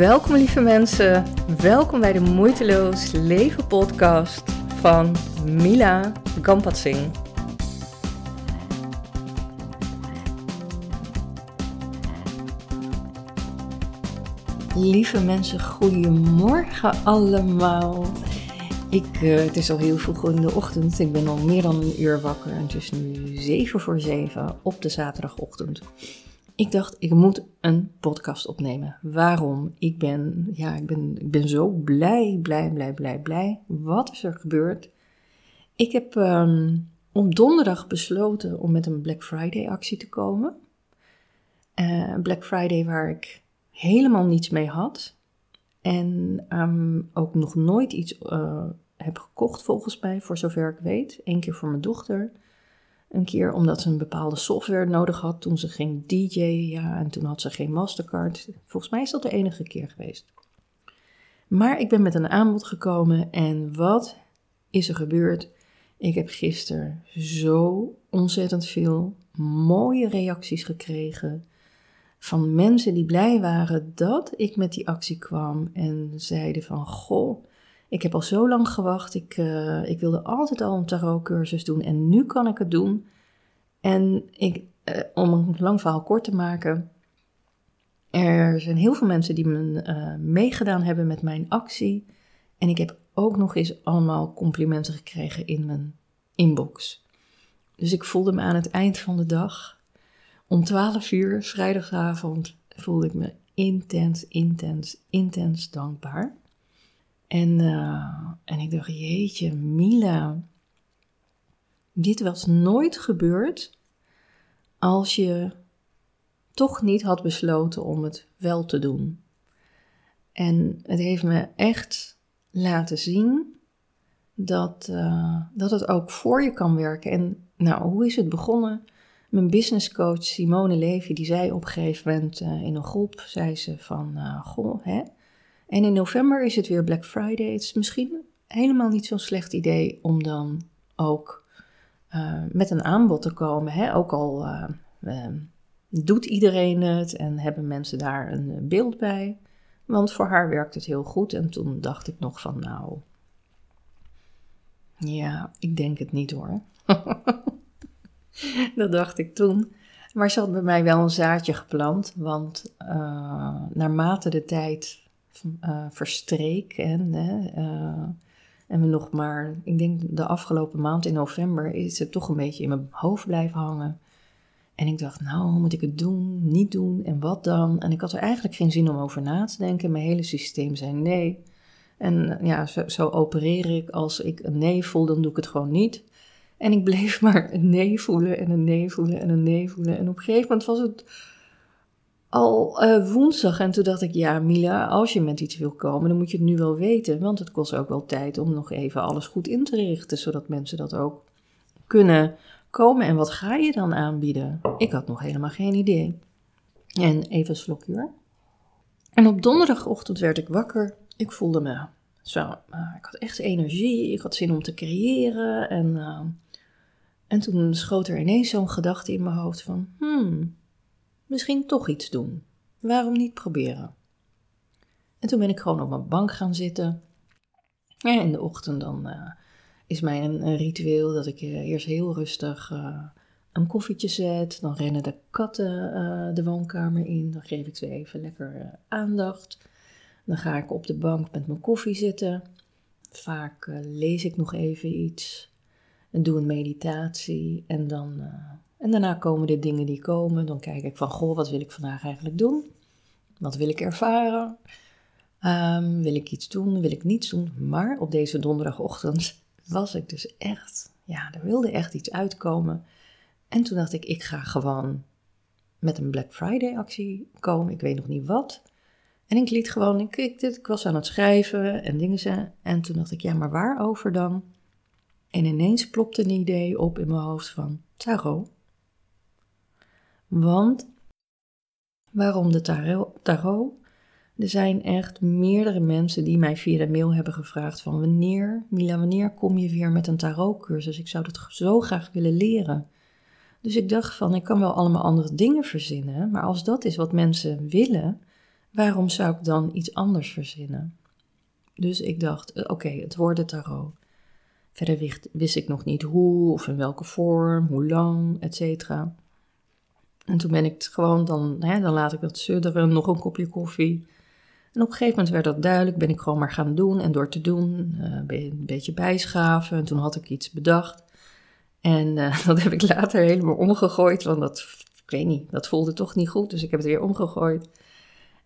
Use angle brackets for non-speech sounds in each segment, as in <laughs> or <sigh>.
Welkom lieve mensen, welkom bij de Moeiteloos Leven podcast van Mila Gampatsing. Lieve mensen, goedemorgen allemaal. Ik, uh, het is al heel vroeg in de ochtend, ik ben al meer dan een uur wakker en het is nu 7 voor 7 op de zaterdagochtend. Ik dacht, ik moet een podcast opnemen. Waarom? Ik ben, ja, ik ben, ik ben zo blij, blij, blij, blij, blij. Wat is er gebeurd? Ik heb um, op donderdag besloten om met een Black Friday actie te komen. Uh, Black Friday waar ik helemaal niets mee had. En um, ook nog nooit iets uh, heb gekocht volgens mij, voor zover ik weet. Eén keer voor mijn dochter. Een keer omdat ze een bepaalde software nodig had toen ze ging DJ'en. Ja, en toen had ze geen Mastercard. Volgens mij is dat de enige keer geweest. Maar ik ben met een aanbod gekomen en wat is er gebeurd? Ik heb gisteren zo ontzettend veel mooie reacties gekregen van mensen die blij waren dat ik met die actie kwam en zeiden van goh, ik heb al zo lang gewacht. Ik, uh, ik wilde altijd al een tarotcursus doen en nu kan ik het doen. En ik, uh, om een lang verhaal kort te maken. Er zijn heel veel mensen die me uh, meegedaan hebben met mijn actie. En ik heb ook nog eens allemaal complimenten gekregen in mijn inbox. Dus ik voelde me aan het eind van de dag, om 12 uur, vrijdagavond, voelde ik me intens, intens, intens dankbaar. En, uh, en ik dacht, jeetje, Mila, dit was nooit gebeurd als je toch niet had besloten om het wel te doen. En het heeft me echt laten zien dat, uh, dat het ook voor je kan werken. En nou, hoe is het begonnen? Mijn businesscoach Simone Levy, die zei op een gegeven moment uh, in een groep, zei ze van, goh, hè, en in november is het weer Black Friday. Het is misschien helemaal niet zo'n slecht idee om dan ook uh, met een aanbod te komen. Hè? Ook al uh, uh, doet iedereen het en hebben mensen daar een beeld bij. Want voor haar werkt het heel goed. En toen dacht ik nog van nou, ja, ik denk het niet hoor. <laughs> Dat dacht ik toen. Maar ze had bij mij wel een zaadje geplant. Want naarmate de tijd uh, verstreek. En, uh, en we nog maar, ik denk de afgelopen maand in november, is het toch een beetje in mijn hoofd blijven hangen. En ik dacht, nou, moet ik het doen, niet doen en wat dan? En ik had er eigenlijk geen zin om over na te denken. Mijn hele systeem zei nee. En ja, zo, zo opereer ik. Als ik een nee voel, dan doe ik het gewoon niet. En ik bleef <laughs> maar een nee voelen en een nee voelen en een nee voelen. En op een gegeven moment was het al uh, woensdag. En toen dacht ik, ja Mila, als je met iets wil komen, dan moet je het nu wel weten. Want het kost ook wel tijd om nog even alles goed in te richten, zodat mensen dat ook kunnen komen. En wat ga je dan aanbieden? Ik had nog helemaal geen idee. En even een slokje hoor. En op donderdagochtend werd ik wakker. Ik voelde me zo, uh, ik had echt energie, ik had zin om te creëren. En, uh, en toen schoot er ineens zo'n gedachte in mijn hoofd van, hmm, misschien toch iets doen. Waarom niet proberen? En toen ben ik gewoon op mijn bank gaan zitten. In de ochtend dan uh, is mij een, een, ritueel dat ik uh, eerst heel rustig een koffietje zet. Dan rennen de katten de woonkamer in. Dan geef ik ze even lekker aandacht. Dan ga ik op de bank met mijn koffie zitten. Vaak lees ik nog even iets. En doe een meditatie. En dan en daarna komen de dingen die komen. Dan kijk ik van, goh, wat wil ik vandaag eigenlijk doen? Wat wil ik ervaren? Um, wil ik iets doen? Wil ik niets doen? Maar op deze donderdagochtend <laughs> was ik dus echt, ja, er wilde echt iets uitkomen. En toen dacht ik, ik ga gewoon met een Black Friday actie komen. Ik weet nog niet wat. En ik liet gewoon, ik, ik, ik was aan het schrijven en dingen. En toen dacht ik, ja, maar waarover dan? En ineens plopte een idee op in mijn hoofd van tarot. Want waarom de tarot? Er zijn echt meerdere mensen die mij via de mail hebben gevraagd van wanneer, Mila, wanneer kom je weer met een tarotcursus? Ik zou dat zo graag willen leren. Dus ik dacht van, ik kan wel allemaal andere dingen verzinnen, maar als dat is wat mensen willen, waarom zou ik dan iets anders verzinnen? Dus ik dacht, eh, oké, het wordt het tarot. Verder wist, ik nog niet hoe of in welke vorm, hoe lang, et cetera. En toen ben ik het gewoon, dan, hè, dan laat ik dat sudderen, nog een kopje koffie. En op een gegeven moment werd dat duidelijk, ben ik gewoon maar gaan doen. En door te doen, uh, een beetje bijschaven. En toen had ik iets bedacht. En uh, <laughs> dat heb ik later helemaal omgegooid, want dat, ik weet niet, dat voelde toch niet goed. Dus ik heb het weer omgegooid.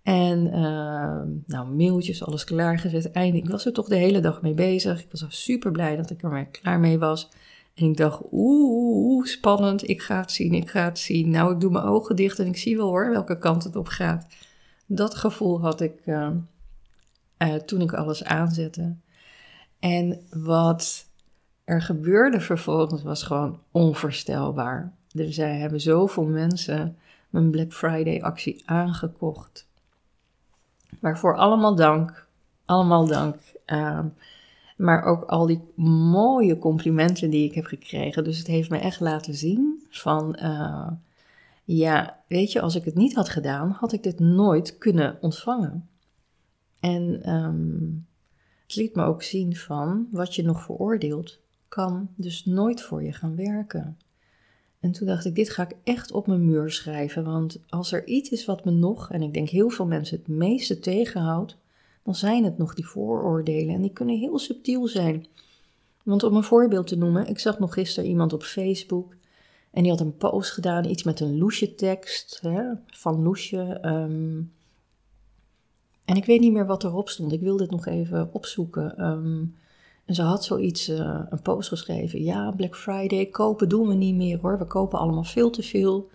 En uh, nou, mailtjes, alles klaargezet. Eindelijk, ik was er toch de hele dag mee bezig. Ik was super blij dat ik er maar klaar mee was. En ik dacht, oeh, spannend, ik ga het zien, ik ga het zien. Nou, ik doe mijn ogen dicht en ik zie wel hoor welke kant het op gaat. Dat gevoel had ik uh, uh, toen ik alles aanzette. En wat er gebeurde vervolgens was gewoon onvoorstelbaar. Er zijn, hebben zoveel mensen mijn Black Friday actie aangekocht. Waarvoor allemaal dank. Allemaal dank. Uh, maar ook al die mooie complimenten die ik heb gekregen. Dus het heeft me echt laten zien van, uh, ja, weet je, als ik het niet had gedaan, had ik dit nooit kunnen ontvangen. En um, het liet me ook zien van, wat je nog veroordeelt, kan dus nooit voor je gaan werken. En toen dacht ik, dit ga ik echt op mijn muur schrijven, want als er iets is wat me nog, en ik denk heel veel mensen het meeste tegenhoudt, dan zijn het nog die vooroordelen. En die kunnen heel subtiel zijn. Want om een voorbeeld te noemen, ik zag nog gisteren iemand op Facebook. En die had een post gedaan, iets met een Loesje tekst. Hè, van Loesje. Um, en ik weet niet meer wat erop stond. Ik wilde het nog even opzoeken. Um, en ze had zoiets, uh, een post geschreven. Ja, Black Friday, kopen doen we niet meer hoor. We kopen allemaal veel te veel.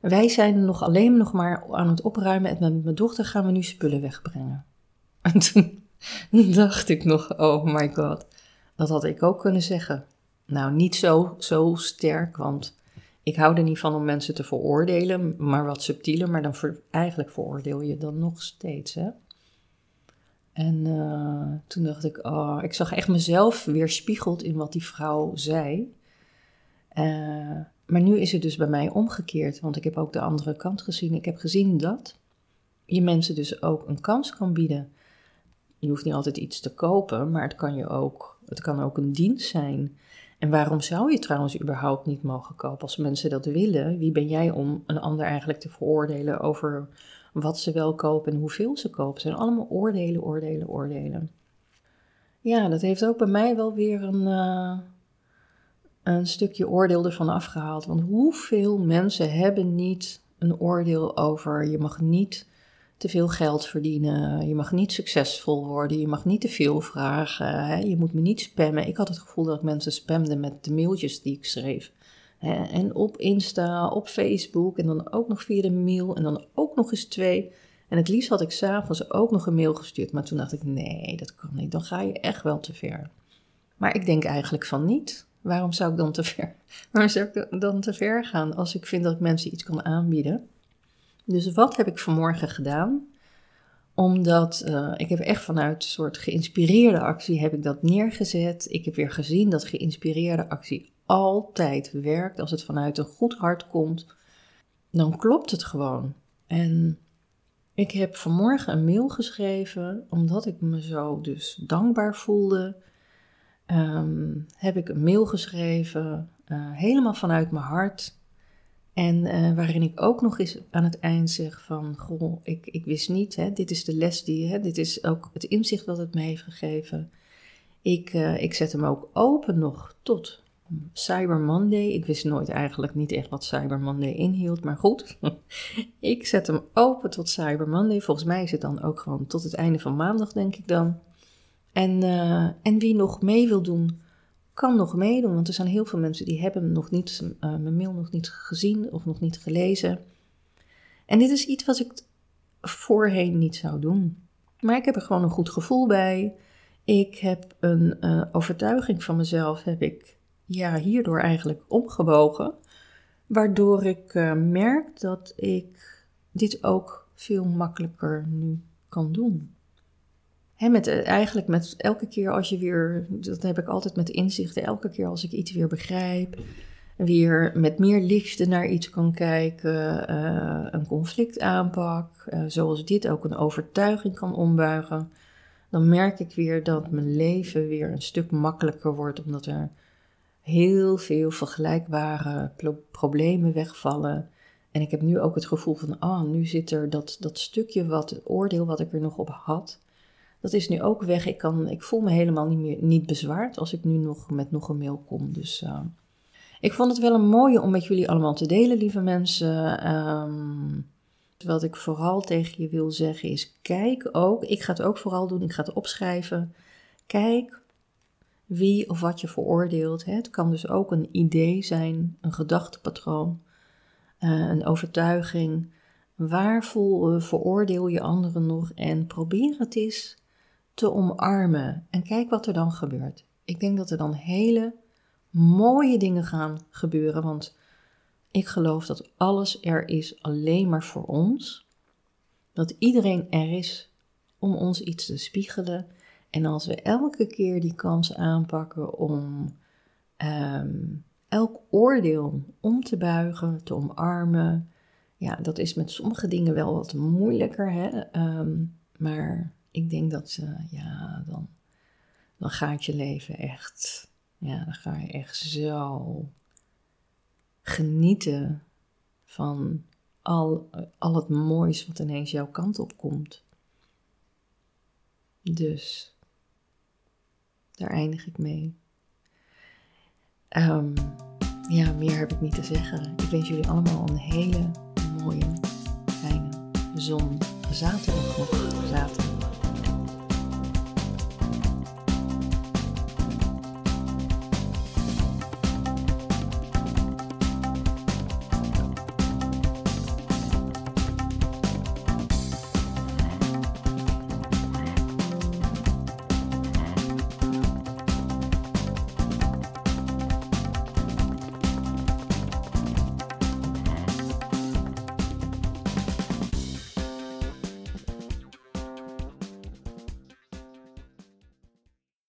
Wij zijn nog alleen nog maar aan het opruimen. En met mijn dochter gaan we nu spullen wegbrengen. <laughs> En toen dacht ik nog, oh my god, dat had ik ook kunnen zeggen. Nou, niet zo, zo sterk, want ik hou er niet van om mensen te veroordelen, maar wat subtieler. Maar dan eigenlijk veroordeel je dan nog steeds, hè. En uh, toen dacht ik, oh, ik zag echt mezelf weer spiegeld in wat die vrouw zei. Uh, maar nu is het dus bij mij omgekeerd, want ik heb ook de andere kant gezien. Ik heb gezien dat je mensen dus ook een kans kan bieden je hoeft niet altijd iets te kopen, maar het kan, je ook, het kan ook een dienst zijn. En waarom zou je trouwens überhaupt niet mogen kopen? Als mensen dat willen, wie ben jij om een ander eigenlijk te veroordelen over wat ze wel kopen en hoeveel ze kopen? Het zijn allemaal oordelen, oordelen, oordelen. Ja, dat heeft ook bij mij wel weer een, uh, een stukje oordeel ervan afgehaald. Want hoeveel mensen hebben niet een oordeel over je mag niet te veel geld verdienen. Je mag niet succesvol worden. Je mag niet te veel vragen. Hè? Je moet me niet spammen. Ik had het gevoel dat ik mensen spamde met de mailtjes die ik schreef. En op Insta, op Facebook en dan ook nog via de mail en dan ook nog eens twee. En het liefst had ik s'avonds ook nog een mail gestuurd. Maar toen dacht ik, nee, dat kan niet. Dan ga je echt wel te ver. Maar ik denk eigenlijk van niet. Waarom zou ik dan te ver, <laughs> waarom zou ik dan te ver gaan als ik vind dat ik mensen iets kan aanbieden? Dus wat heb ik vanmorgen gedaan? Omdat uh, ik heb echt vanuit een soort geïnspireerde actie heb ik dat neergezet. Ik heb weer gezien dat geïnspireerde actie altijd werkt. Als het vanuit een goed hart komt, dan klopt het gewoon. En ik heb vanmorgen een mail geschreven, omdat ik me zo dus dankbaar voelde. Um, heb ik een mail geschreven, uh, helemaal vanuit mijn hart. En uh, waarin ik ook nog eens aan het eind zeg van, goh, ik, ik wist niet, hè, dit is de les die, hè, dit is ook het inzicht wat het me heeft gegeven. Ik, uh, ik zet hem ook open nog tot Cyber Monday. Ik wist nooit eigenlijk niet echt wat Cyber Monday inhield, maar goed. <laughs> ik zet hem open tot Cyber Monday. Volgens mij is het dan ook gewoon tot het einde van maandag, denk ik dan. En, uh, en wie nog mee wil doen, kan nog meedoen, want er zijn heel veel mensen die hebben nog niet, uh, mijn mail nog niet gezien of nog niet gelezen. En dit is iets wat ik voorheen niet zou doen. Maar ik heb er gewoon een goed gevoel bij. Ik heb een uh, overtuiging van mezelf, heb ik ja, hierdoor eigenlijk omgebogen. Waardoor ik uh, merk dat ik dit ook veel makkelijker nu kan doen met, eh, eigenlijk met elke keer als je weer, dat heb ik altijd met inzichten, elke keer als ik iets weer begrijp, weer met meer liefde naar iets kan kijken, uh, een conflictaanpak, uh, zoals dit ook een overtuiging kan ombuigen, dan merk ik weer dat mijn leven weer een stuk makkelijker wordt, omdat er heel veel vergelijkbare problemen wegvallen. En ik heb nu ook het gevoel van, ah, nu zit er dat, dat stukje wat, het oordeel wat ik er nog op had, dat is nu ook weg. Ik, kan, ik voel me helemaal niet meer niet bezwaard als ik nu nog met nog een mail kom. Dus uh, ik vond het wel een mooie om met jullie allemaal te delen, lieve mensen. Um, wat ik vooral tegen je wil zeggen is: kijk ook. Ik ga het ook vooral doen. Ik ga het opschrijven. Kijk wie of wat je veroordeelt. Het kan dus ook een idee zijn, een gedachtepatroon, uh, een overtuiging. Waar uh, veroordeel je anderen nog? En probeer het eens te omarmen. En kijk wat er dan gebeurt. Ik denk dat er dan hele mooie dingen gaan gebeuren. Want ik geloof dat alles er is alleen maar voor ons. Dat iedereen er is om ons iets te spiegelen. En als we elke keer die kans aanpakken om um, elk oordeel om te buigen, te omarmen. Ja, dat is met sommige dingen wel wat moeilijker. Hè? Um, maar ik denk dat, uh, ja, dan, dan gaat je leven echt ja, dan ga je echt zo genieten van al, al het moois wat ineens jouw kant op komt. Dus daar eindig ik mee. Um, ja, meer heb ik niet te zeggen. Ik wens jullie allemaal een hele mooie, fijne zon. Zaterdag nog. Zaterdag.